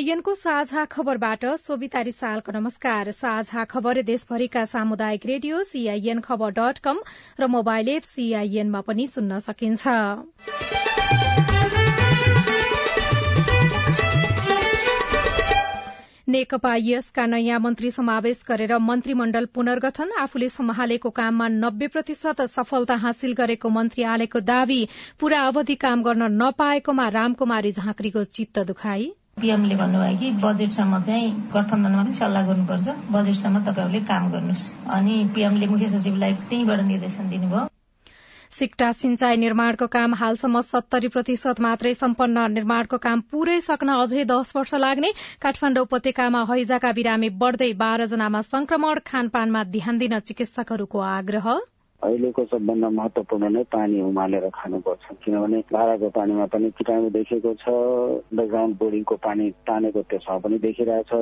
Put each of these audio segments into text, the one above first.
सीआईएनको साझा खबरबाट सोभिता रिसालको नमस्कार। साझा खबर देशभरिका सामुदायिक रेडियो सीआईएन खबर डट कम र मोबाइल एप सीआईएनमा पनि सुन्न सकिन्छ। नेकपा यसका नयाँ मन्त्री समावेश गरेर मन्त्रीमण्डल पुनर्गठन आफूले सम्हालेको काममा नब्बे प्रतिशत सफलता हासिल गरेको मन्त्रीआलयको दावी पूरा अवधि काम गर्न नपाएकोमा रामकुमारी झाँक्रीको चित्त दुखाई। पीएमले भन्नुभयो कि बजेटसम्म चाहिँ गठबन्धनमा पनि सल्लाह गर्नुपर्छ। बजेटसम्म तपाईँहरूले काम गर्नुहोस्। अनि पीएमले मुख्य सचिवलाई त्यहीँबाट निर्देशन दिनुभयो। सिक्टा सिंचाई निर्माणको काम हालसम्म सत्तरी प्रतिशत मात्रै सम्पन्न निर्माणको काम पूरै सक्न अझै दश वर्ष लाग्ने काठमाडौँ उपत्यकामा हैजाका बिरामी बढ़दै बाह्र जनामा संक्रमण खानपानमा ध्यान दिन चिकित्सकहरूको आग्रह। अहिलेको सबभन्दा महत्वपूर्ण नै पानी उमालेर खानुपर्छ। किनभने भाँडाको पानीमा पनि किटाणु देखेको छ अन्डरग्राउन्ड बोर्डिङको पानी तानेको त्यसमा पनि देखिरहेछ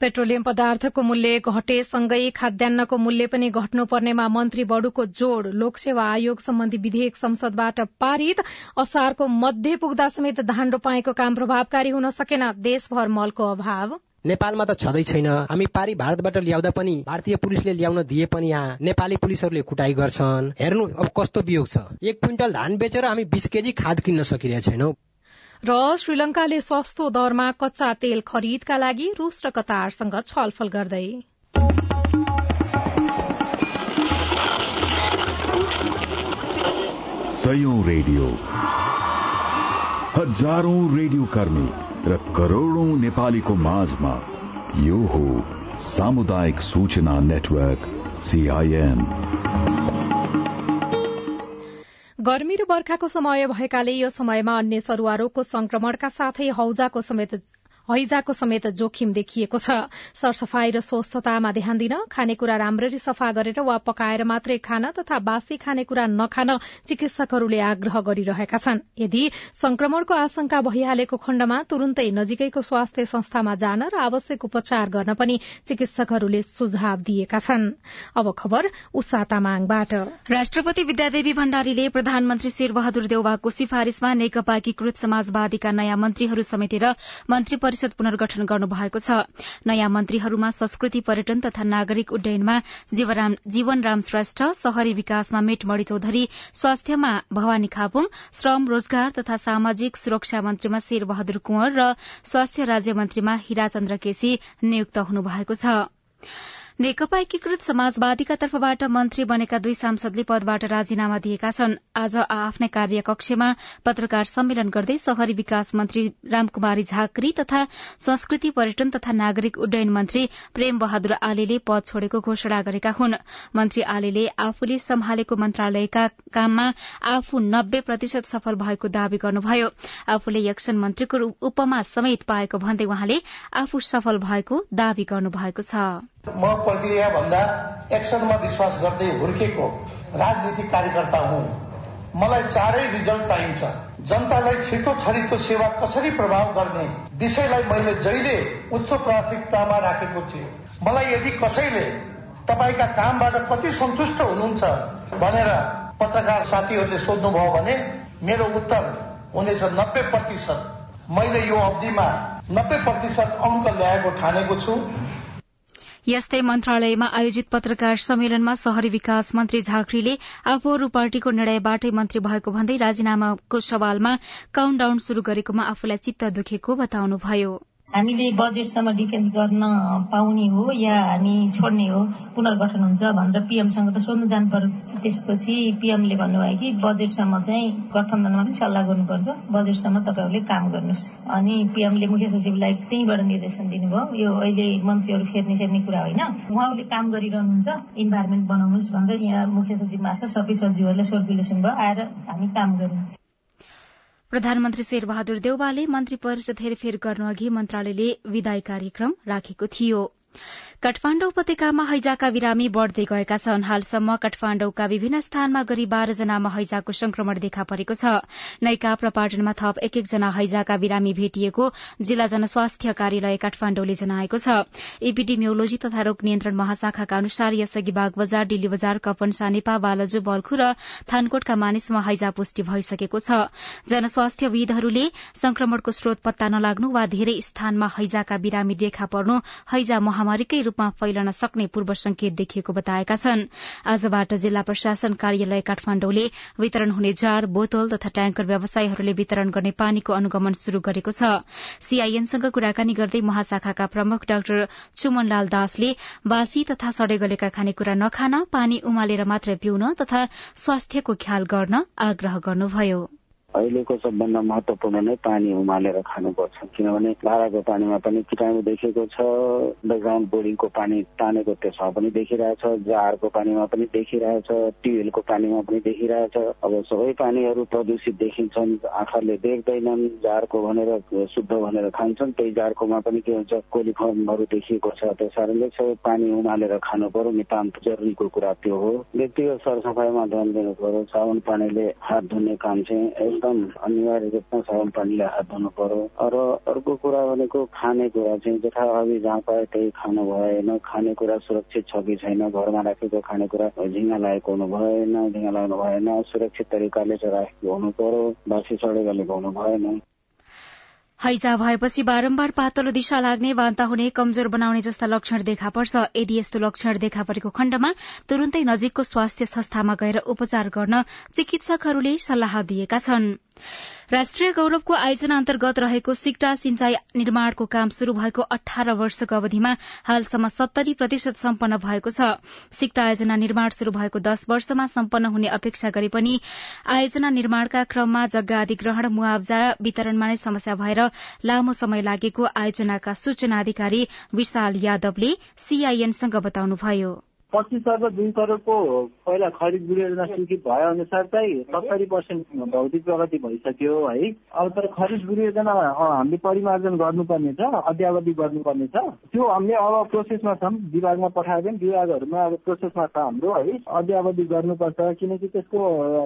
पेट्रोलियम पदार्थको मूल्य घटेसँगै खाद्यान्नको मूल्य पनि घट्नुपर्नेमा मन्त्री बडुको जोड़। लोकसेवा आयोग सम्बन्धी विधेयक संसदबाट पारित। असारको मध्य पुग्दा समेत धान रोपाईको काम प्रभावकारी हुन सकेन। देशभर मलको अभाव। नेपालमा त छँदै छैन। हामी पारी भारतबाट ल्याउँदा पनि भारतीय पुलिसले ल्याउन दिए पनि यहाँ नेपाली पुलिसहरूले कुटाई गर्छन्। हेर्नु अब कस्तो वियोग छ। एक क्विन्टल धान बेचेर हामी बिस केजी खाद किन्न सकिरहेका छैनौं। र श्रीलंकाले सस्तो दरमा कच्चा तेल खरिदका लागि रूस र कतारसँग छलफल गर्दै। रेडियो। हजारौं रेडियो कर्मी। र करोड़ौं नेपालीको माझमा यो हो सामुदायिक सूचना नेटवर्क सीआईएन गर्मी र बर्खाको समय भएकाले यो समयमा अन्य सरूवा रोगको संक्रमणका साथै हौजाको समेत हैजाको समेत जोखिम देखिएको छ। सरसफाई र स्वस्थतामा ध्यान दिन खानेकुरा राम्ररी सफा गरेर वा पकाएर मात्रै खान तथा बासी खानेकुरा नखान चिकित्सकहरूले आग्रह गरिरहेका छन्। यदि संक्रमणको आशंका भइहालेको खण्डमा तुरून्तै नजिकैको स्वास्थ्य संस्थामा जान र आवश्यक उपचार गर्न पनि चिकित्सकहरूले सुझाव दिएका छन्। राष्ट्रपति विद्यादेवी भण्डारीले प्रधानमन्त्री शेरबहादुर देउवाको सिफारिशमा नेकपा एकीकृत समाजवादीका नयाँ मन्त्रीहरू समेटेर मन्त्री परिषद पुनर्गठन गर्नुभएको छ। नयाँ मन्त्रीहरूमा संस्कृति पर्यटन तथा नागरिक उड्डयनमा जीवनराम श्रेष्ठ शहरी विकासमा मेटमणी चौधरी स्वास्थ्यमा भवानी खापुङ श्रम रोजगार तथा सामाजिक सुरक्षा मन्त्रीमा शेर बहादुर कुंवर र स्वास्थ्य राज्य मन्त्रीमा हिराचन्द्र केसी नियुक्त हुनुभएको छ। नेकपा एकीकृत समाजवादीका तर्फबाट मन्त्री बनेका दुई सांसदले पदबाट राजीनामा दिएका छन्। आज आफ्नै कार्यकक्षमा पत्रकार सम्मेलन गर्दै शहरी विकास मन्त्री रामकुमारी झाँक्री तथा संस्कृति पर्यटन तथा नागरिक उड्डयन मन्त्री प्रेम बहादुर आलेले पद छोडेको घोषणा गरेका हुन्। मन्त्री आलेले आफूले सम्हालेको मन्त्रालयका काममा आफू नब्बे प्रतिशत सफल भएको दावी गर्नुभयो। आफूले यक्षन मन्त्रीको उपमा समेत पाएको भन्दै वहाँले आफू सफल भएको दावी गर्नुभएको छ। म प्रक्रिया भन्दा एक्सनमा विश्वास गर्दै हुर्केको राजनीतिक कार्यकर्ता हुँ। मलाई चारै रिजल्ट चाहिन्छ। जनतालाई छिटो छरितो सेवा कसरी प्रभाव गर्ने विषयलाई मैले जहिले उच्च प्राथमिकतामा राखेको थिएँ। मलाई यदि कसैले तपाईँका कामबाट कति सन्तुष्ट हुनुहुन्छ भनेर पत्रकार साथीहरूले सोध्नुभयो भने मेरो उत्तर हुनेछ नब्बे प्रतिशत। मैले यो अवधिमा नब्बे प्रतिशत अङ्क ल्याएको ठानेको छु। यस्तै मन्त्रालयमा आयोजित पत्रकार सम्मेलनमा शहरी विकास मन्त्री झाँक्रीले आफूहरू पार्टीको निर्णयबाटै मन्त्री भएको भन्दै राजीनामाको सवालमा काउण्ट डाउन शुरू गरेकोमा आफूलाई चित्त दुखेको बताउनुभयो। हामीले बजेटसम्म डिफेन्स गर्न पाउने हो या हामी छोड्ने हो पुनर्गठन हुन्छ भनेर पिएमसँग त सोध्नु जानु पर्यो। त्यसपछि पिएमले भन्नुभयो कि बजेटसम्म चाहिँ गठबन्धनमा पनि सल्लाह गर्नुपर्छ। बजेटसम्म तपाईँहरूले काम गर्नुहोस्। अनि पिएमले मुख्य सचिवलाई त्यहीँबाट निर्देशन दिनुभयो। यो अहिले मन्त्रीहरू फेर्ने सेर्ने कुरा होइन। उहाँहरूले काम गरिरहनुहुन्छ। इन्भाइरोमेन्ट बनाउनुहोस् भनेर यहाँ मुख्य सचिव मार्फत सबै सचिवहरूलाई सर्कुलेसन भयो। आएर हामी काम गर्यौँ। प्रधानमन्त्री शेरबहादुर देउवाले मन्त्री परिषद हेरफेर गर्नु अघि मन्त्रालयले विदाई कार्यक्रम राखेको थियो। काठमाण्डु उपत्यकामा हैजाका बिरामी बढ़दै गएका छन्। हालसम्म काठमाण्डुका विभिन्न स्थानमा गरी बाह्र जनामा हैजाको संक्रमण देखा परेको छ। नैकाप र पाटनमा थप एक एकजना हैजाका बिरामी भेटिएको जिल्ला जनस्वास्थ्य कार्यालय काठमाण्डुले जनाएको छ। एपिडिमियोलोजी तथा रोग नियन्त्रण महाशाखाका अनुसार यसअघि बाग बजार डिल्ली बजार कपन सानेपा बालजु बल्खु र थानकोटका मानिसमा हैजा पुष्टि भइसकेको छ। जनस्वास्थ्यविदहरूले संक्रमणको स्रोत पत्ता नलाग्नु वा धेरै स्थानमा हैजाका बिरामी देखा पर्नु हैजा महामारीकै रूपमा फैलन सक्ने पूर्व संकेत देखिएको बताएका छन्। आजबाट जिल्ला प्रशासन कार्यालय काठमाण्डुले वितरण हुने जार बोतल तथा ट्याङ्कर व्यवसायीहरूले वितरण गर्ने पानीको अनुगमन शुरू गरेको छ। सीआईएनसँग कुराकानी गर्दै महाशाखाका प्रमुख डाक्टर चुमनलाल दासले बासी तथा सडे गलेका खानेकुरा नखान पानी उमालेर मात्र पिउन तथा स्वास्थ्यको ख्याल गर्न आग्रह गर्नुभयो। अहिलेको सबभन्दा महत्वपूर्ण नै पानी उमालेर खानुपर्छ। किनभने धाराको पानीमा पनि किटाणु देखेको छ अन्डरग्राउन्ड बोर्डिङको पानी तानेको त्यसमा पनि देखिरहेछ जारको पानीमा पनि देखिरहेछ ट्युबवेलको पानीमा पनि देखिरहेछ। अब सबै पानीहरू प्रदूषित देखिन्छन् आँखाले देख्दैनन् जारको भनेर शुद्ध भनेर खान्छन् त्यही जारकोमा पनि के हुन्छ कोलिफर्महरू देखिएको छ। त्यस कारणले सबै पानी उमालेर खानु पर्यो नितान्त जरुरीको कुरा त्यो हो। व्यक्तिगत सरसफाइमा ध्यान दिनु पर्यो साबुन पानीले हात धुने काम चाहिँ एकदम अनिवार्य रूपमा साबुन पानीले हात धुनु पर्यो। र अर्को कुरा भनेको खानेकुरा चाहिँ जथा अघि जहाँ पायो त्यही खानु भएन। खानेकुरा सुरक्षित छ कि छैन? घरमा राखेको खानेकुरा झिङ्गा लागेको हुनु भएन झिङ्गा लाग्नु भएन। सुरक्षित तरिकाले चाहिँ राखेको हुनु पर्यो। बासी सडेको हुनु भएन। हैजा भएपछि बारम्बार पातलो दिशा लाग्ने वान्ता हुने कमजोर बनाउने जस्ता लक्षण देखा पर्छ। यदि यस्तो लक्षण देखा परेको खण्डमा तुरन्तै नजिकको स्वास्थ्य संस्थामा गएर उपचार गर्न चिकित्सकहरूले सल्लाह दिएका छनृ। राष्ट्रिय गौरवको आयोजना अन्तर्गत रहेको सिक्टा सिंचाई निर्माणको काम शुरू भएको अठार वर्षको अवधिमा हालसम्म सत्तरी प्रतिशत सम्पन्न भएको छ। सिक्टा आयोजना निर्माण शुरू भएको दश वर्षमा सम्पन्न हुने अपेक्षा गरे पनि आयोजना निर्माणका क्रममा जग्गा अधिग्रहण मुआवजा वितरणमा नै समस्या भएर लामो समय लागेको आयोजनाका सूचना अधिकारी विशाल यादवले सीआईएनसँग बताउनुभयो। पच्चिस अर्ब दुई करोडको पहिला खरिद योजना स्वीकृत भए अनुसार चाहिँ सत्तरी पर्सेन्ट भौतिक प्रगति भइसक्यो है। अब तर खरिद योजना हामीले परिमार्जन गर्नुपर्ने छ अध्यावधि गर्नुपर्ने छ। त्यो हामीले अब प्रोसेसमा छौँ विभागमा पठायो भने विभागहरूमा अब प्रोसेसमा छ हाम्रो है। अध्यावधि गर्नुपर्छ किनकि त्यसको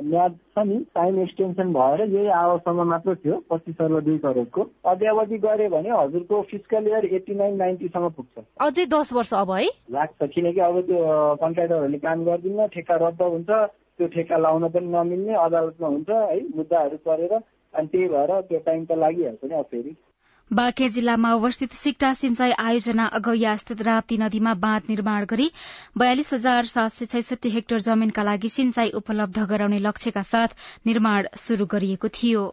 म्याद छ नि टाइम एक्सटेन्सन भएर यही आवसम्म मात्र थियो पच्चिस अर्ब दुई करोडको अध्यावधि गऱ्यो भने हजुरको फिजिकल इयर एट्टी नाइन नाइन्टीसम्म पुग्छ। अझै दस वर्ष अब है? लाग्छ किनकि अब त्यो कन्ट्राक्टरहरूले काम गर्दिन्न ठेक्का रद्द हुन्छ त्यो ठेक्का लाउन पनि नमिल्ने अदालतमा हुन्छ है मुद्दाहरू परेर अनि त्यही भएर त्यो टाइम त लागिहाल्छ नि फेरि। बाँके जिल्लामा अवस्थित सिक्टा सिंचाई आयोजना अगैया स्थित राप्ती नदीमा बाँध निर्माण गरी बयालिस हजार सात सय छैसठी हेक्टर जमीनका लागि सिंचाई उपलब्ध गराउने लक्ष्यका साथ निर्माण शुरू गरिएको थियो।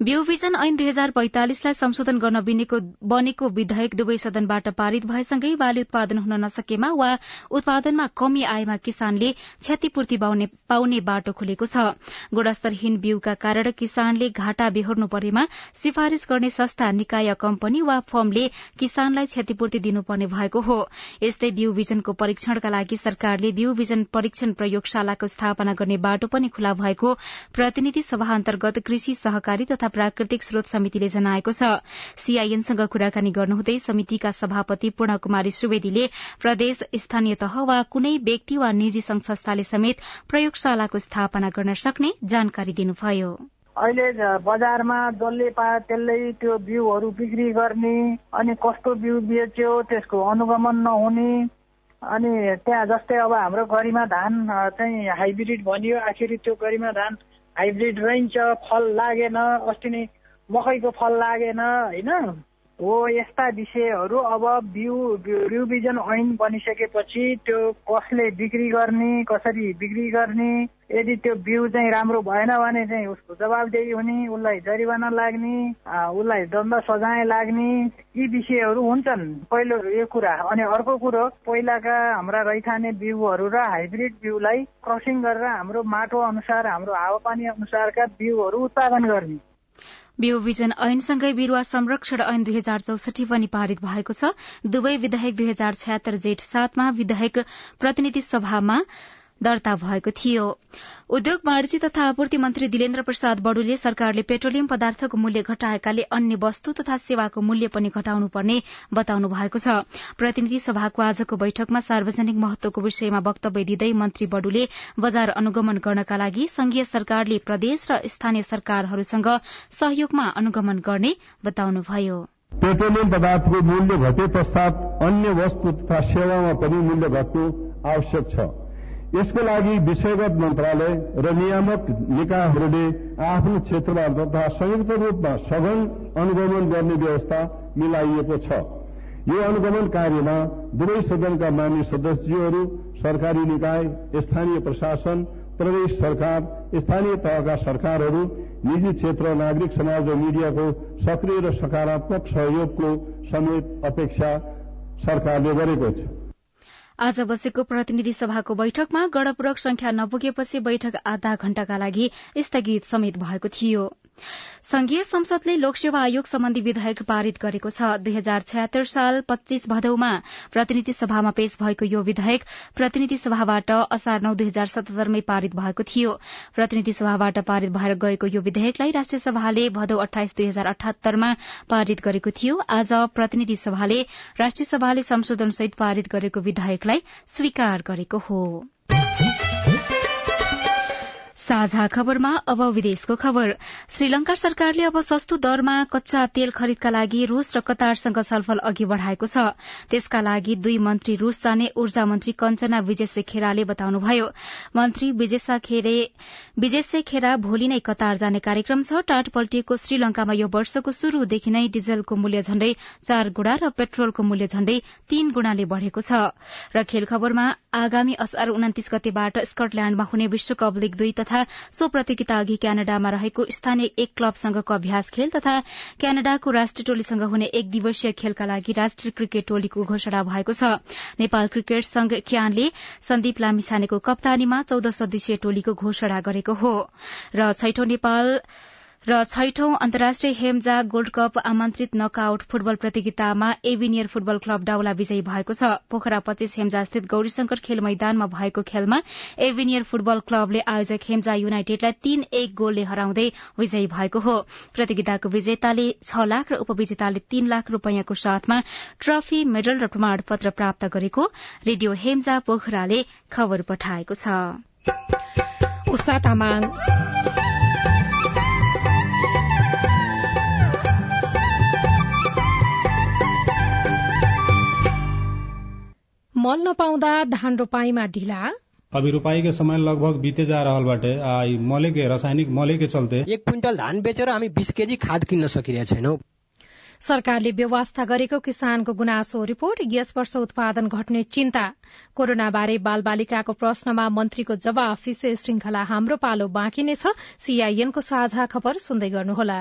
बिउ विजन ऐन दुई हजार पैंतालिसलाई संशोधन गर्न बनेको विधेयक दुवै सदनबाट पारित भएसँगै बाली उत्पादन हुन नसकेमा वा उत्पादनमा कमी आएमा किसानले क्षतिपूर्ति पाउने बाटो खुलेको छ। गुणस्तरहीन बिउका कारण किसानले घाटा बेहोर्नु परेमा सिफारिश गर्ने संस्था निकाय कम्पनी वा फर्मले किसानलाई क्षतिपूर्ति दिनुपर्ने भएको हो। यस्तै बिउ विजनको परीक्षणका लागि सरकारले बिउ विजन परीक्षण प्रयोगशालाको स्थापना गर्ने बाटो पनि खुला भएको प्रतिनिधि सभा अन्तर्गत कृषि सहकारी तथा प्राकृतिक स्रोत समितिले जनाएको छ। सीआईएनसँग कुराकानी गर्नुहुँदै समितिका सभापति पूर्ण कुमारी सुवेदीले प्रदेश स्थानीय तह वा कुनै व्यक्ति वा निजी संघ संस्थाले समेत प्रयोगशालाको स्थापना गर्न सक्ने जानकारी दिनुभयो। अहिले बजारमा जसले पायो त्यसले त्यो बिउहरू बिक्री गर्ने अनि कस्तो बिउ बेच्यो त्यसको अनुगमन नहुने अनि त्यहाँ जस्तै अब हाम्रो गरिमा धान चाहिँ हाइब्रिड भनियो आखिर त्यो गरिमा धान हाइब्रिड रहन्छ फल लागेन अस्ति नै मकैको फल लागेन होइन हो यस्ता विषयहरू अब बिउ बिजन ऐन बनिसकेपछि त्यो कसले बिक्री गर्ने कसरी बिक्री गर्ने यदि त्यो बिउ चाहिँ राम्रो भएन भने चाहिँ उसको जवाबदेही हुने उसलाई जरिवाना लाग्ने उसलाई दण्ड सजाय लाग्ने यी विषयहरू हुन्छन्। पहिलो यो कुरा। अनि अर्को कुरो पहिलाका हाम्रा रैथाने बिउहरू र हाइब्रिड बिउलाई क्रसिङ गरेर हाम्रो माटो अनुसार हाम्रो हावापानी अनुसारका बिउहरू उत्पादन गर्ने। बिउ बिजन ऐनसँगै बिरूवा संरक्षण ऐन दुई हजार चौसठी पनि पारित भएको छ। दुवै विधेयक दुई हजार छयत्तर जेठ सातमा विधेयक प्रतिनिधि सभामा दर्ता भएको थियो। उद्योग वाणिज्य तथा आपूर्ति मन्त्री दिलेन्द्र प्रसाद बडुले सरकारले पेट्रोलियम पदार्थको मूल्य घटाएकाले अन्य वस्तु तथा सेवाको मूल्य पनि घटाउनु पर्ने बताउनु भएको छ। प्रतिनिधि सभाको आजको बैठकमा सार्वजनिक महत्वको विषयमा वक्तव्य दिँदै मन्त्री बडुले बजार अनुगमन गर्नका लागि संघीय सरकारले प्रदेश र स्थानीय सरकारहरूसँग सहयोगमा अनुगमन गर्ने बताउनुभयो। पेट्रोलियम पदार्थको मूल्य घटे पश्चात अन्य वस्तु तथा सेवामा पनि मूल्य घट्नु आवश्यक छ। यसको लागि विषयगत मन्त्रालय र नियामक निकायहरूले आफ्नो क्षेत्रमा तथा संयुक्त रूपमा सघन अनुगमन गर्ने व्यवस्था मिलाइएको छ। यो अनुगमन कार्यमा दुवै सदनका मान्य सदस्यहरू सरकारी निकाय स्थानीय प्रशासन प्रदेश सरकार स्थानीय तहका सरकारहरू निजी क्षेत्र नागरिक समाज र मीडियाको सक्रिय र सकारात्मक सहयोगको समेत अपेक्षा सरकारले गरेको छ। आज बसेको प्रतिनिधि सभाको बैठकमा गणपूरक संख्या नपुगेपछि बैठक आधा घण्टाका लागि स्थगित समेत भएको थियो। संघीय संसदले लोकसेवा आयोग सम्बन्धी विधेयक पारित गरेको छ। दुई हजार छयत्तर साल पच्चीस भदौमा प्रतिनिधि सभामा पेश भएको यो विधेयक प्रतिनिधि सभाबाट असार नौ दुई हजार सतहत्तरमै पारित भएको थियो। प्रतिनिधि सभाबाट पारित भएर गएको यो विधेयकलाई राष्ट्रिय सभाले भदौ अठाइस दुई हजार अठहत्तरमा पारित गरेको थियो। आज प्रतिनिधि सभाले राष्ट्रिय सभाले संशोधनसहित पारित गरेको विधेयकलाई स्वीकार गरेको हो। साझा खबरमा अब विदेशको खबर। श्रीलंका सरकारले अब सस्तो दरमा कच्चा तेल खरिदका लागि रूस र कतारसँग छलफल अघि बढ़ाएको छ। त्यसका लागि दुई मन्त्री रूस जाने ऊर्जा मन्त्री कञ्चना विजय खेराले बताउनुभयो। मन्त्री विजय खेरा भोलि नै कतार जाने कार्यक्रम छ। टाट पल्टिएको श्रीलंकामा यो वर्षको शुरूदेखि नै डिजलको मूल्य झण्डै चार गुणा र पेट्रोलको मूल्य झण्डै तीन गुणाले बढ़ेको छ। र खेल खबरमा आगामी असार उन्तिस गतेबाट स्कटल्याण्डमा हुने विश्वकप लीग दुई तथा तथा सो प्रतियोगिता अघि क्यानाडामा रहेको स्थानीय एक क्लबसँगको अभ्यास खेल तथा क्यानाडाको राष्ट्रिय टोलीसँग हुने एक दिवसीय खेलका लागि राष्ट्रिय क्रिकेट टोलीको घोषणा भएको छ। नेपाल क्रिकेट संघ क्यानले सन्दीप लामिछानेको कप्तानीमा चौध सदस्यीय टोलीको घोषणा गरेको हो। र छैठौं नेपाल र छैठौं अन्तर्राष्ट्रिय हेम्जा गोल्ड कप आमन्त्रित नकआउट फुटबल प्रतियोगितामा एभिनियर फुटबल क्लब डाउला विजयी भएको छ। पोखरा पच्चीस हेम्जा स्थित गौरीशंकर खेल मैदानमा भएको खेलमा एभिनियर फुटबल क्लबले आयोजक हेम्जा युनाइटेडलाई तीन एक गोलले हराउँदै विजयी भएको हो। प्रतियोगिताको विजेताले छ लाख र उपविजेताले तीन लाख रूपियाँको साथमा ट्रफी मेडल र प्रमाणपत्र प्राप्त गरेको रेडियो हेम्जा पोखराले खबर पठाएको छ। मल नपाउँदा धान रोपाईमा ढिला? अभी रोपाई के समय लगभग बीते जा रहा बाटे मले के रासायनिक मले के चलते एक क्विंटल धान बेचेर हामी बिस केजी खाद किन्न सकिरहेका छैनौं। सरकारले व्यवस्था गरेको किसानको गुनासो रिपोर्ट। यस वर्ष उत्पादन घट्ने चिन्ता। कोरोना बारे बाल बालिकाको प्रश्नमा मन्त्रीको जवाफ विशेष श्रृंखला हाम्रो पालो बाँकी नै छ। सीआईएनको साझा खबर सुन्दै गर्नुहोला।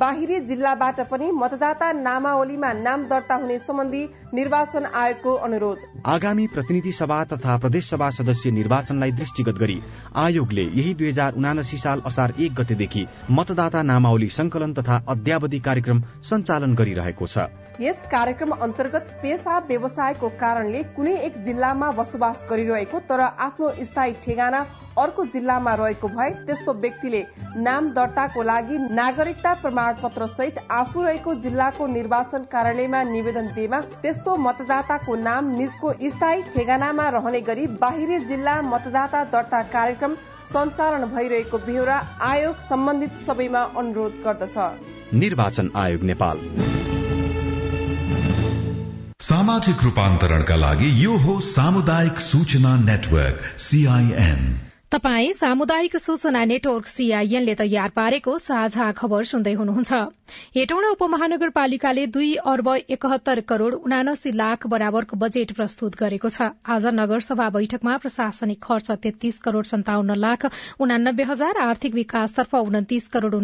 बाहिरी जिल्लाबाट पनि मतदाता नामावलीमा नाम दर्ता हुने सम्बन्धी निर्वाचन आयोगको अनुरोध। आगामी प्रतिनिधि सभा तथा प्रदेश सभा सदस्य निर्वाचनलाई दृष्टिगत गरी आयोगले यही दुई हजार उनासी साल असार एक गतेदेखि मतदाता नामावली संकलन तथा अध्यावधि कार्यक्रम सञ्चालन गरिरहेको छ। यस कार्यक्रम अन्तर्गत पेसा व्यवसायको कारणले कुनै एक जिल्लामा बसोबास गरिरहेको तर आफ्नो स्थायी ठेगाना अर्को जिल्लामा रहेको भए त्यस्तो व्यक्तिले नाम दर्ताको लागि नागरिकता प्रमाणपत्र सहित आफू रहेको जिल्लाको निर्वाचन कार्यालयमा निवेदन दिएमा त्यस्तो मतदाताको नाम निजको स्थायी ठेगानामा रहने गरी बाहिरी जिल्ला मतदाता दर्ता कार्यक्रम सञ्चालन भइरहेको बेहोरा आयोग सम्बन्धित सबैमा अनुरोध गर्दछ। निर्वाचन आयोग नेपाल। सामाजिक रूपान्तरणका लागि यो हो सामुदायिक सूचना नेटवर्क सीआईएन तपाई सामुदायिक सूचना नेटवर्क सीआईएनले तयार पारेको साझा खबर सुन्दै हुनुहुन्छ। हेटौँडा उपमहानगरपालिकाले दुई अर्ब एकहत्तर करोड़ उनासी लाख बराबरको बजेट प्रस्तुत गरेको छ। आज नगरसभा बैठकमा प्रशासनिक खर्च तेत्तीस करोड़ सन्ताउन्न लाख उनानब्बे हजार आर्थिक विकासतर्फ उन्तिस करोड़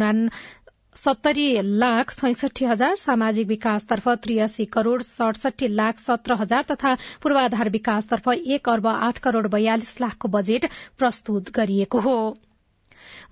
सत्तरी लाख छैसठी हजार सामाजिक विकासतर्फ त्रियासी करोड़ सडसठी लाख सत्र हजार तथा पूर्वाधार विकासतर्फ एक अर्ब आठ करोड़ बयालिस लाखको बजेट प्रस्तुत गरिएको हो।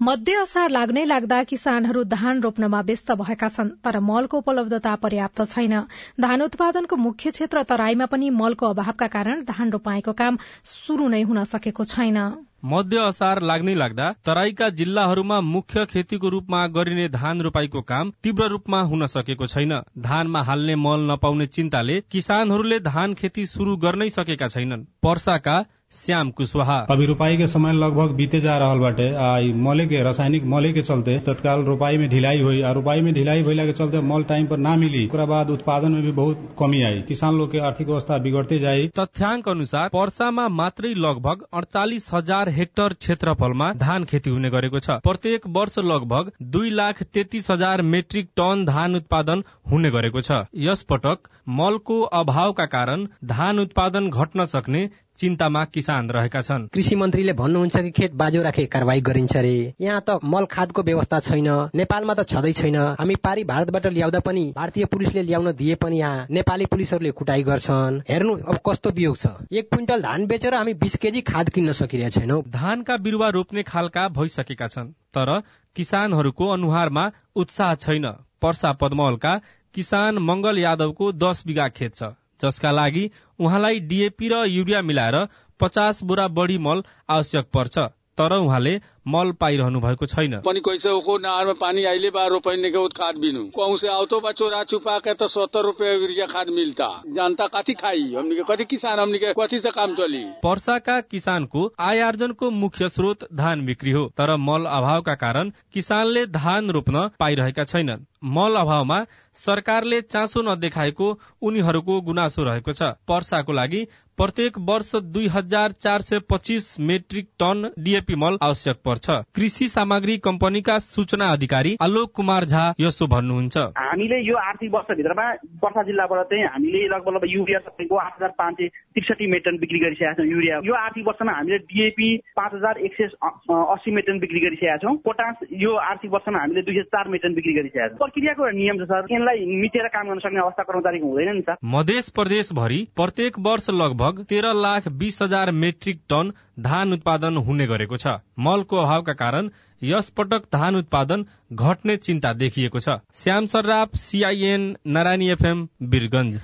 मध्य असार लाग्नै लाग्दा किसानहरू धान रोप्नमा व्यस्त भएका छन् तर मलको उपलब्धता पर्याप्त छैन। धान उत्पादनको मुख्य क्षेत्र तराईमा पनि मलको अभावका कारण धान रोपाईको काम शुरू नै हुन सकेको छैन। मध्य असार लाग्नै लाग्दा तराईका जिल्लाहरूमा मुख्य खेतीको रूपमा गरिने धान रोपाईको काम तीव्र रूपमा हुन सकेको छैन। धानमा हाल्ने मल नपाउने चिन्ताले किसानहरूले धान खेती शुरू गर्नै सकेका छैनन्। पर्साका श्याम कुशवाहा। अभी रोपाई के समय लगभग बीते जा रहा बाटे आ मले के रासायनिक मले के चलते तत्काल रोपाई में ढिलाई हुई और रोपाई में ढिलाई भइला के चलते मल टाइम पर ना मिली। ओकरा बाद उत्पादन में भी बहुत कमी आई। किसान लोग के आर्थिक अवस्था बिगड़ते जाई। तथ्याङ्क अनुसार पर्सामा मात्रै लगभग अडतालिस हजार हेक्टर क्षेत्रफलमा धान खेती हुने गरेको छ। प्रत्येक वर्ष लगभग दुई लाख तेत्तीस हजार मेट्रिक टन धान उत्पादन हुने गरेको छ। यस पटक मलको अभावका कारण धान उत्पादन घट्न सक्ने चिन्तामा किसान रहेका छन्। कृषि मन्त्रीले भन्नुहुन्छ कि खेत बाजो राखे कारवाही गरिन्छ रे। यहाँ त मल खादको व्यवस्था छैन नेपालमा त छँदै छैन। हामी पारी भारतबाट ल्याउँदा पनि भारतीय पुलिसले ल्याउन दिए पनि यहाँ नेपाली पुलिसहरूले कुटाई गर्छन्। हेर्नु अब कस्तो वियोग छ। एक क्विन्टल धान बेचेर हामी बिस केजी खाद किन्न सकिरहेका छैनौ। धानका बिरुवा रोप्ने खालका भइसकेका छन् तर किसानहरूको अनुहारमा उत्साह छैन। पर्सा पद्मलका किसान मंगल यादवको दस बिघा खेत छ। जसका लागि उहाँलाई डीएपी र युरिया मिलाएर पचास बोरा बढी मल आवश्यक पर्छ तर उहाँले मल पाइरहनु भएको छैन। पनि कैसे को नहर में पानी आइले बा रोपने के खाद बिनु। कहूँ से आवतो बा चोरा छुपा के तो सत्तर रूपये यूरिया खाद मिलता। जनता कथी खाई? हमने के कथी किसान? हमने के कथी से काम चली? पर्साका किसानको आय आर्जनको मुख्य स्रोत धान बिक्री हो तर मल अभावका कारण किसानले धान रोप्न पाइरहेका छैनन्। मल अभावमा सरकारले चासो नदेखाएको उनीहरूको गुनासो रहेको छ। पर्साको लागि प्रत्येक वर्ष दुई हजार चार सय पच्चिस मेट्रिक टन डीएपी मल आवश्यक पर्छ। कृषि सामग्री कम्पनीका सूचना अधिकारी आलोक कुमार झा यसो भन्नुहुन्छ। हामीले यो आर्थिक वर्षभित्रमा पर्सा जिल्लाबाट चाहिँ हामीले लगभग लगभग युरिया तपाईँको आठ हजार पाँच सय त्रिसठी मेट्रन बिक्री गरिसकेका छौँ। युरिया यो आर्थिक वर्षमा हामीले डिएपी पाँच हजार एक सय अस्सी मेट्रन बिक्री गरिसकेका छौँ। पोटास यो आर्थिक वर्षमा हामीले दुई सय चार मेट्रन बिक्री गरिसकेका छौँ। प्रक्रियाको नियम छ सर यसलाई मिटेर काम गर्न सक्ने अवस्था कर्मचारीको हुँदैन नि सर मध्य प्रदेश भरि प्रत्येक वर्ष लगभग तेह्र लाख बीस हजार मेट्रिक टन धान उत्पादन हुने गरेको छ। मलको अभावका कारण यस पटक धान उत्पादन घट्ने चिन्ता देखिएको छ। Shyam Sarraf CIN Narayani FM Birgunj.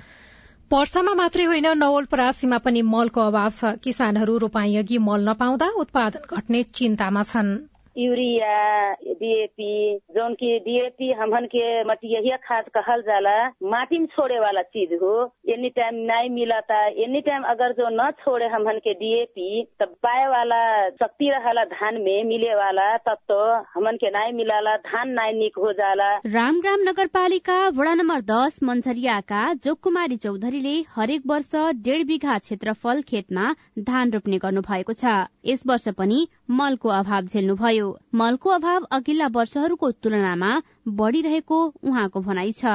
पर्सामा मात्रै होइन नवलपरासीमा पनि मलको अभाव छ। किसानहरू रोपाई अघि मल नपाउँदा उत्पादन घट्ने चिन्तामा छन्। यूरिया डीएपी जौन की डीएपी हमन के मटिया खाद कहल जाला माटी में छोड़े वाला चीज हो। एनी टाइम नहीं मिलता एनी टाइम अगर जो न छोड़े हमन के डीएपी तब पाए वाला शक्ति रहला धान में मिले वाला तब तो हमन के नहीं मिलाला धान नहीं निक हो जाला। रामग्राम नगरपालिका वडा नम्बर दस मन्झरियाका जोगकुमारी चौधरीले हरेक वर्ष डेढ बिघा क्षेत्रफल खेतमा धान रोप्ने गर्नु भएको छ। यस वर्ष पनि मलको अभाव झेल्नुभयो। मलको अभाव अघिल्ला वर्षहरूको तुलनामा बढ़िरहेको उहाँको भनाइ छ।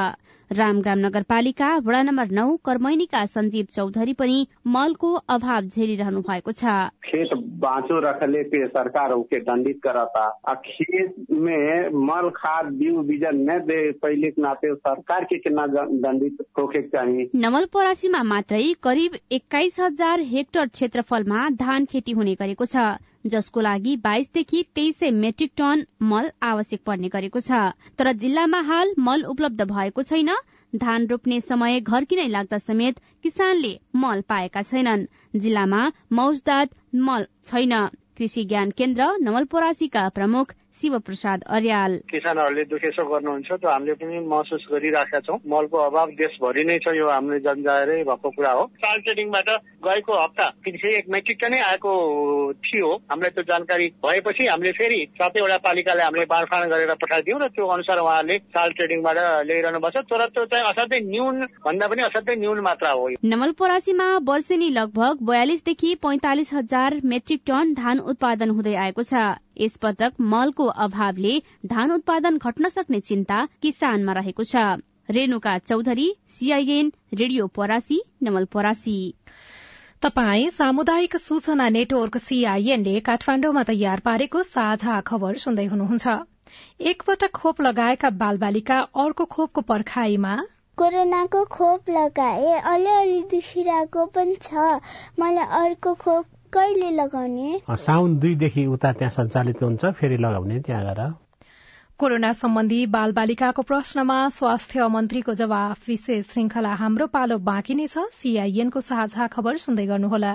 रामग्राम नगरपालिका वडा नम्बर नौ कर्मैनीका संजीव चौधरी पनि मलको अभाव झेलिरहनु भएको छ। खेत बाँचो रखले पे सरकार ओके दंडित करता आ। खेत में मल खाद बीउ बीजन न दे पहले के नाते सरकार के कितना दंडित होके चाहिए नवलपरासीमा मात्रै करिब एक्काइस हजार हेक्टर क्षेत्रफलमा धान खेती हुने गरेको छ। जसको लागि बाइसदेखि तेइस सय मेट्रिक टन मल आवश्यक पर्ने गरेको छ। तर जिल्लामा हाल मल उपलब्ध भएको छैन। धान रोप्ने समय घरकिनै लाग्दा समेत किसानले मल पाएका छैनन्। जिल्लामा मौजदात मल छैन। कृषि ज्ञान केन्द्र नवलपरासीका प्रमुख शिव प्रसाद अर्याल। किसानहरूले दुखेसो गर्नुहुन्छ त्यो हामीले पनि महसुस गरिराखेका छौँ। मलको अभाव देशभरि नै छ यो हामीले जन्जाएरै भएको कुरा हो। साल ट्रेडिङबाट गएको हप्ता तिन सय एक मेट्रिक टनै आएको थियो। हामीलाई त्यो जानकारी भएपछि हामीले फेरि सातैवटा पालिकालाई हामीले बाँडफाँड गरेर पठाइदियौँ र त्यो अनुसार उहाँहरूले साल ट्रेडिङबाट ल्याइरहनु भएको छ। तर त्यो चाहिँ असाध्यै न्यून भन्दा पनि असाध्यै न्यून मात्रा हो नवलपरासीमा वर्षेनी लगभग बयालिसदेखि पैंतालिस हजार मेट्रिक टन धान उत्पादन हुँदै आएको छ। यसपटक मलको अभावले धान उत्पादन घट्न सक्ने चिन्ता किसानमा रहेको छ। रेणुका चौधरी सीआईएन रेडियो परासी नवलपरासी तपाई सामुदायिक सूचना नेटवर्क सीआईएनले काठमाण्डुमा तयार पारेको साझा खबर सुन्दै हुनुहुन्छ। एकपटक खोप लगाएका बालबालिका अर्को खोपको पर्खाईमा कोरोनाको खोप लगाए अलिअलि दुखिरहेको पनि छ। मलाई अर्को खोप कहिले लगाउने? साउन दुईदेखि उता त्यहाँ सञ्चालित हुन्छ फेरि लगाउने त्यहाँ गएर। कोरोना सम्बन्धी बाल बालिकाको प्रश्नमा स्वास्थ्य मन्त्रीको जवाफ विशेष श्रृंखला हाम्रो पालो बाँकी नै छ। सीआईएनको साझा खबर सुन्दै गर्नुहोला।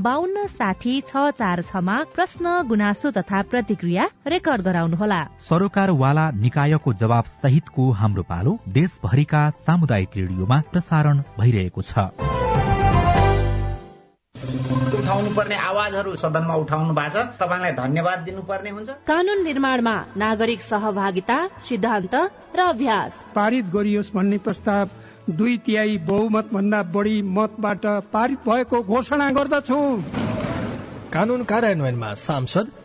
बान्न साठी छ चार छमा प्रश्न गुनासो तथा प्रतिक्रिया रेकर्ड गराउनुहोला। सरोकारवाला निकायको जवाब सहितको हाम्रो पालो देशभरिका सामुदायिक रेडियोमा प्रसारण भइरहेको छ। उठाउनु पर्ने आवाजहरू सदनमा उठाउनु भएको छ। तपाईँलाई धन्यवाद दिनुपर्ने हुन्छ। कानून निर्माणमा नागरिक सहभागिता सिद्धान्त र अभ्यास। पारित गरियोस् भन्ने प्रस्ताव दुई तिहाई बहुमत भन्दा बढी मतबाट पारित भएको घोषणा गर्दछु। कानून कार्यान्वयनमा सांसद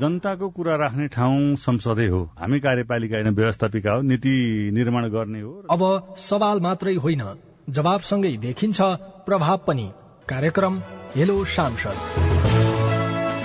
जनताको कुरा राख्ने ठाउँ संसदै हो। हामी कार्यपालिका होइन व्यवस्थापिका हो नीति निर्माण गर्ने हो। अब सवाल मात्रै होइन जवाबसँगै देखिन्छ प्रभाव पनि। कार्यक्रम हेलो सांसद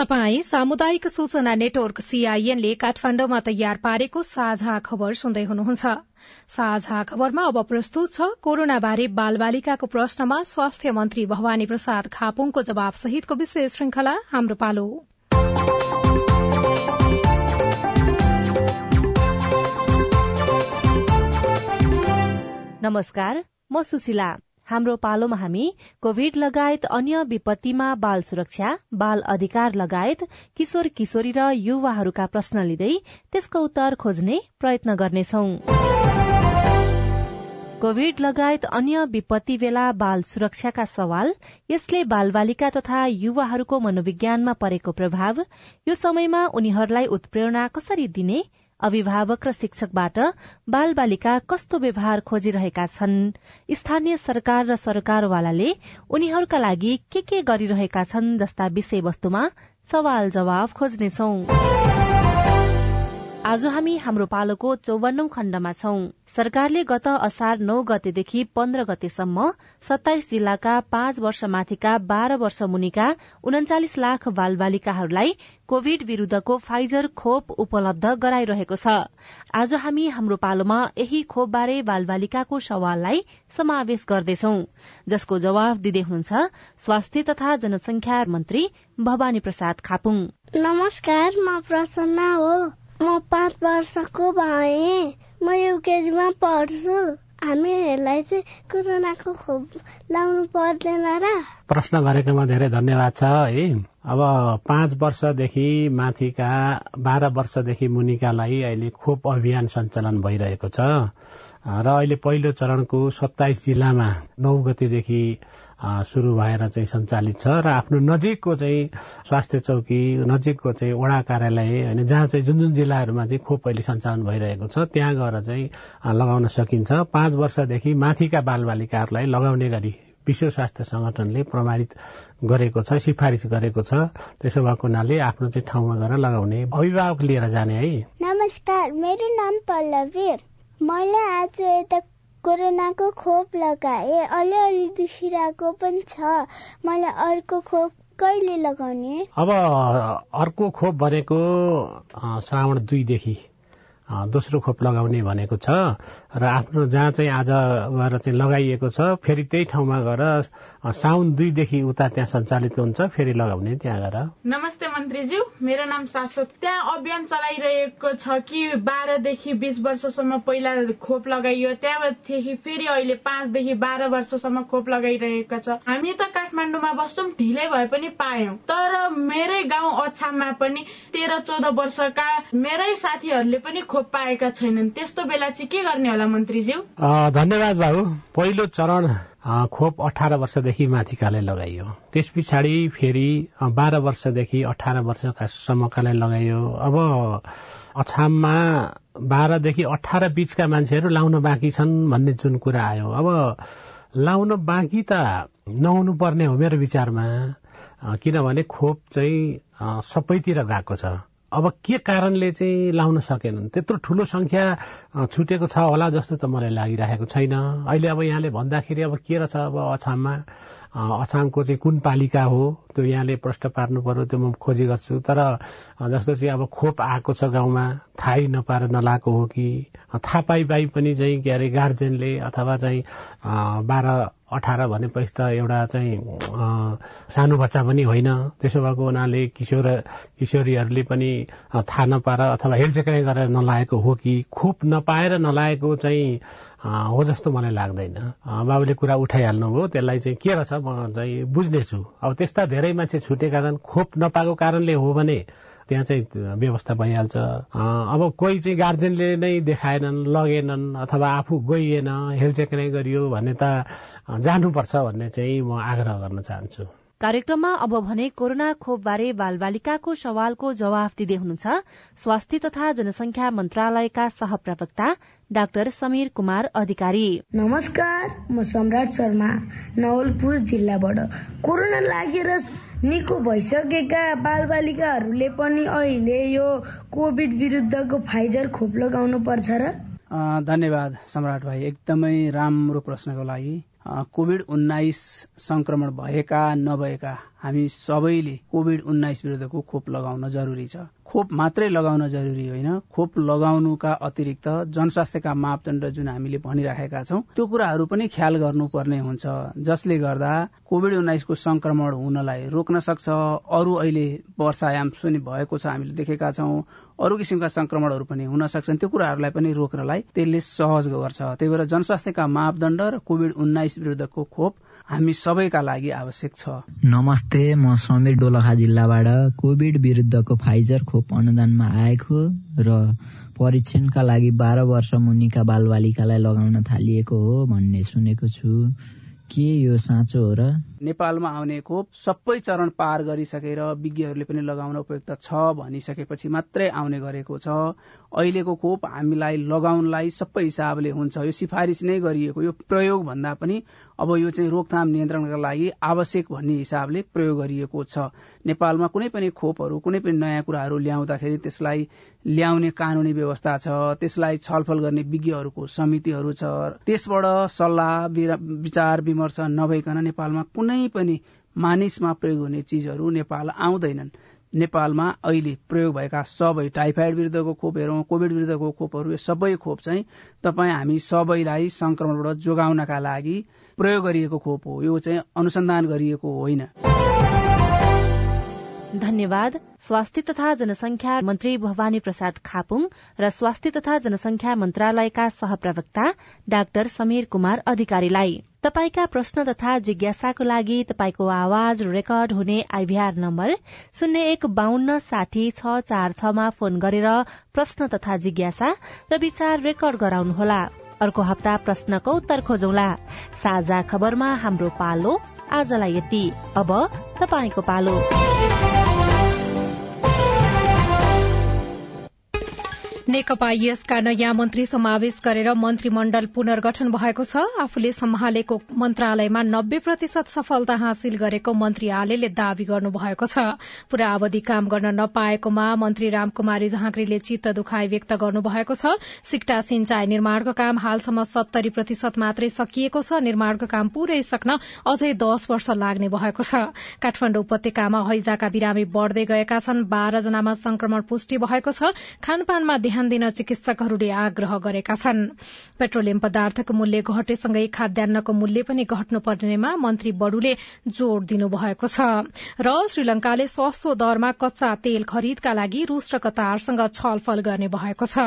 तपाई सामुदायिक सूचना नेटवर्क सीआईएनले काठमाडौँमा तयार पारेको साझा खबर सुन्दै हुनुहुन्छ। साझा खबरमा अब प्रस्तुत छ कोरोना बारे बालबालिकाको प्रश्नमा स्वास्थ्य मन्त्री भवानी प्रसाद खापुङको जवाब सहितको विशेष श्रृंखला हाम्रो पालो। नमस्कार म सुशीला। हाम्रो पालोमा हामी कोविड लगायत अन्य विपत्तिमा बाल सुरक्षा बाल अधिकार लगायत किशोर किशोरी र युवाहरूका प्रश्न लिँदै त्यसको उत्तर खोज्ने प्रयत्न गर्नेछौ। कोविड लगायत अन्य विपत्ति बेला बाल सुरक्षाका सवाल यसले बालबालिका तथा युवाहरूको मनोविज्ञानमा परेको प्रभाव यो समयमा उनीहरूलाई उत्प्रेरणा कसरी दिने अभिभावक र शिक्षकबाट बाल बालिका कस्तो व्यवहार खोजिरहेका छन्? स्थानीय सरकार र सरकारवालाले उनीहरूका लागि के के गरिरहेका छन् जस्ता विषयवस्तुमा सवाल जवाफ खोज्नेछौ। आज हामी हाम्रो पालोको चौवन्नौ खण्डमा छौं। सरकारले गत असार नौ गतेदेखि पन्ध्र गतेसम्म सत्ताइस जिल्लाका पाँच वर्ष माथिका बाह्र वर्ष मुनिका उन्चालिस लाख बालबालिकाहरूलाई कोविड विरूद्धको फाइजर खोप उपलब्ध गराइरहेको छ। आज हामी हाम्रो पालोमा यही खोपबारे बालबालिकाको सवाललाई समावेश गर्दैछौ। जसको जवाब दिँदै हुनुहुन्छ स्वास्थ्य तथा जनसंख्या मन्त्री भवानी प्रसाद खापुङ। नमस्कार म प्रसन्ना हो। म पाँच वर्षको भए म युकेजीमा पढ्छु हामीहरूलाई चाहिँ कोरोनाको खोप लाउनु पर्दैन र प्रश्न गरेकोमा धेरै धन्यवाद छ है अब पाँच वर्षदेखि माथिका बाह्र वर्षदेखि मुनिकालाई अहिले खोप अभियान सञ्चालन भइरहेको छ र अहिले पहिलो चरणको सत्ताइस जिल्लामा नौ गतेदेखि सुरु भएर चाहिँ सञ्चालित छ र आफ्नो नजिकको चाहिँ स्वास्थ्य चौकी नजिकको चाहिँ वडा कार्यालय होइन जहाँ चाहिँ जुन जुन जिल्लाहरूमा चाहिँ खोप अहिले सञ्चालन भइरहेको छ त्यहाँ गएर चाहिँ लगाउन सकिन्छ। पाँच वर्षदेखि माथिका बालबालिकाहरूलाई लगाउने गरी विश्व स्वास्थ्य संगठनले प्रमाणित गरेको छ सिफारिस गरेको छ। त्यसो भएको हुनाले आफ्नो चाहिँ ठाउँमा गएर लगाउने अभिभावक लिएर जाने है। नमस्कार मेरो नाम पल्लवी मैले आज यता कोरोनाको खोप लगाए। अलिअलि दुखिरहेको पनि छ। मलाई अर्को खोप कहिले लगाउने? अब अर्को खोप भनेको श्रावण दुईदेखि दोस्रो खोप लगाउने भनेको छ। र आफ्नो जहाँ चाहिँ आज गएर चाहिँ लगाइएको छ फेरि त्यही ठाउँमा गएर साउन दुईदेखि उता त्यहाँ सञ्चालित हुन्छ फेरि लगाउने त्यहाँ गएर नमस्ते मन्त्रीज्यू मेरो नाम शाश्वत। त्यहाँ अभियान चलाइरहेको छ कि बाह्रदेखि बिस वर्षसम्म पहिला खोप लगाइयो त्यहाँदेखि फेरि अहिले पाँचदेखि बाह्र वर्षसम्म खोप लगाइरहेको छ। हामी त काठमाडौँमा बस्छौँ ढिलै भए पनि पायौँ। तर मेरै गाउँ अछाममा पनि तेह्र चौध वर्षका मेरै साथीहरूले पनि खोप पाएका छैनन्। त्यस्तो बेला चाहिँ के गर्ने होला मन्त्रीज्यू? धन्यवाद बाबु। पहिलो चरण खोप अठार वर्षदेखि माथिकालाई लगाइयो। त्यस पछाडि फेरि बाह्र वर्षदेखि अठार वर्षकासम्मकालाई लगाइयो। अब अछाममा बाह्रदेखि अठार बीचका मान्छेहरू लाउन बाँकी छन् भन्ने जुन कुरा आयो। अब लाउन बाँकी त नहुनु पर्ने हो मेरो विचारमा। किनभने खोप चाहिँ सबैतिर गएको छ। अब के कारणले चाहिँ लाउन सकेनन्? त्यत्रो ठुलो संख्या छुटेको छ होला जस्तो त मलाई लागिरहेको छैन। अहिले अब यहाँले भन्दाखेरि अब के रहेछ अब अछाममा अछामको चाहिँ कुन पालिका हो? त्यो यहाँले प्रश्न पार्नु पर्यो त्यो म खोजी गर्छु। तर जस्तो चाहिँ अब खोप आएको छ गाउँमा थाहै नपाएर नलाएको हो कि थाहा पाइ पाइ पनि चाहिँ के अरे गार्जेनले अथवा चाहिँ बाह्र अठार भनेपछि त एउटा चाहिँ सानो बच्चा पनि होइन। त्यसो भएको हुनाले किशोर किशोरीहरूले पनि थाहा नपाएर अथवा हेलचेक्राइ गरेर नलाएको हो कि खोप नपाएर नलाएको चाहिँ हो जस्तो मलाई लाग्दैन। बाबुले कुरा उठाइहाल्नुभयो त्यसलाई चाहिँ के रहेछ म चाहिँ बुझ्नेछु। अब त्यस्ता धेरै मान्छे छुटेका छन् खोप नपाएको कारणले हो भने त्यहाँ चाहिँ व्यवस्था भइहाल्छ। अब कोही चाहिँ गार्जेनले नै देखाएनन् लगेनन् अथवा आफू गइएन हेलचेक नै गरियो भने त जानुपर्छ भन्ने चाहिँ म आग्रह गर्न चाहन्छु। कार्यक्रममा अब भने कोरोना खोपबारे बालबालिकाको सवालको जवाफ दिँदै हुनुहुन्छ स्वास्थ्य तथा जनसंख्या मन्त्रालयका सहप्रवक्ता डाक्टर समीर कुमार अधिकारी। नमस्कार म सम्राट शर्मा नवलपुर जिल्लाबाट। कोरोना लागेर निको भइसकेका बालबालिकाहरूले पनि अहिले यो कोभिड विरुद्धको फाइजर खोप लगाउनु पर्छ र? धन्यवाद सम्राट भाइ। एकदमै राम्रो प्रश्नको लागि। कोभिड उन्नाइस संक्रमण भएका नभएका हामी सबैले कोभिड उन्नाइस विरुद्धको खोप लगाउन जरुरी छ। खोप मात्रै लगाउन जरुरी होइन। खोप लगाउनुका अतिरिक्त जनस्वास्थ्यका मापदण्ड जुन हामीले भनिराखेका छौं त्यो कुराहरू पनि ख्याल गर्नुपर्ने हुन्छ। जसले गर्दा कोविड उन्नाइसको संक्रमण हुनलाई रोक्न सक्छ। अरू अहिले वर्षायाम सुनि भएको छ हामीले देखेका छौं। अरू किसिमका संक्रमणहरू पनि हुन सक्छन्। त्यो कुराहरूलाई पनि रोक्नलाई त्यसले सहज गर्छ। त्यही भएर जनस्वास्थ्यका मापदण्ड र कोविड उन्नाइस विरुद्धको खोप हामी सबैका लागि आवश्यक छ। नमस्ते म समीर दोलखा जिल्लाबाट कोविड विरुद्धको फाइजर खोप अनुदानमा आएको र परीक्षणका लागि बाह्र वर्ष मुनिका बालबालिकालाई लगाउन थालिएको हो भन्ने सुनेको छु। के यो साँचो हो र नेपालमा आउने खोप सबै चरण पार गरिसकेर विज्ञहरूले पनि लगाउन उपयुक्त छ भनिसकेपछि मात्रै आउने गरेको छ। अहिलेको खोप हामीलाई लगाउनलाई सबै हिसाबले हुन्छ। यो सिफारिस नै गरिएको यो प्रयोग भन्दा पनि अब यो चाहिँ रोकथाम नियन्त्रणका लागि आवश्यक भन्ने हिसाबले प्रयोग गरिएको छ। नेपालमा कुनै पनि खोपहरू कुनै पनि नयाँ कुराहरू ल्याउँदाखेरि त्यसलाई ल्याउने कानूनी व्यवस्था छ त्यसलाई छलफल गर्ने विज्ञहरूको समितिहरू छ। त्यसबाट सल्लाह विचार विमर्श नभइकन नेपालमा कुनै पनि मानिसमा प्रयोग हुने चिजहरू नेपाल आउँदैनन्। नेपालमा अहिले प्रयोग भएका सबै टाइफाइड विरुद्धको खोप हेरौँ कोविड विरुद्धको खोपहरू यो सबै खोप चाहिँ तपाईँ हामी सबैलाई संक्रमणबाट जोगाउनका लागि प्रयोग गरिएको खोप हो। यो चाहिँ अनुसन्धान गरिएको होइन। धन्यवाद। स्वास्थ्य तथा जनसंख्या मन्त्री भवानी प्रसाद खापुङ र स्वास्थ्य तथा जनसंख्या मन्त्रालयका सहप्रवक्ता डाक्टर समीर कुमार अधिकारीलाई। तपाईँका प्रश्न तथा जिज्ञासाको लागि तपाईँको आवाज रेकर्ड हुने आइभीआर नम्बर शून्य एक बान्न साठी छ चार छमा फोन गरेर प्रश्न तथा जिज्ञासा र विचार रेकर्ड गराउनुहोला। अर्को हप्ता प्रश्नको उत्तर खोजौला। साझा खबरमा हाम्रो पालो आजलाई यति। अब तपाईँको पालो। नेकपा यसका नयाँ मन्त्री समावेश गरेर मन्त्रीमण्डल पुनर्गठन भएको छ। आफूले सम्हालेको मन्त्रालयमा नब्बे प्रतिशत सफलता हासिल गरेको मन्त्री आलेले दावी गर्नुभएको छ। पूरा अवधि काम गर्न नपाएकोमा मन्त्री रामकुमारी झाँक्रीले चित्त दुखाइ व्यक्त गर्नुभएको छ। सिक्टा सिंचाई निर्माणको काम हालसम्म सत्तरी प्रतिशत मात्रै सकिएको छ। निर्माणको काम पूरै सक्न अझै दश वर्ष लाग्ने भएको छ। काठमाडौँ उपत्यकामा हैजाका बिरामी बढ़दै गएका छन्। बाह्र जनामा संक्रमण पुष्टि भएको छ। खानपानमा दिन चिकित्सकहरूले आग्रह गरेका छन्। पेट्रोलियम पदार्थको मूल्य घटेसँगै खाद्यान्नको मूल्य पनि घट्नु पर्नेमा मन्त्री बडुले जोड़ दिनुभएको छ। र श्रीलंकाले सस्तो दरमा कच्चा तेल खरिदका लागि रूस र कतारसँग छलफल गर्ने भएको छ।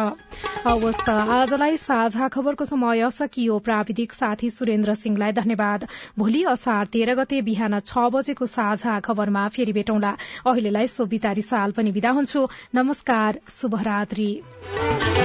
आजलाई साझा खबरको समय सकियो। प्राविधिक साथी सुरेन्द्र सिंहलाई धन्यवाद। भोलि असार तेह्र गते बिहान छ बजेको साझा खबरमा फेरि भेटौँला। अहिलेलाई सोभिता साल पनि विदा हुन्छु। नमस्कार शुभरात्री। Thank you.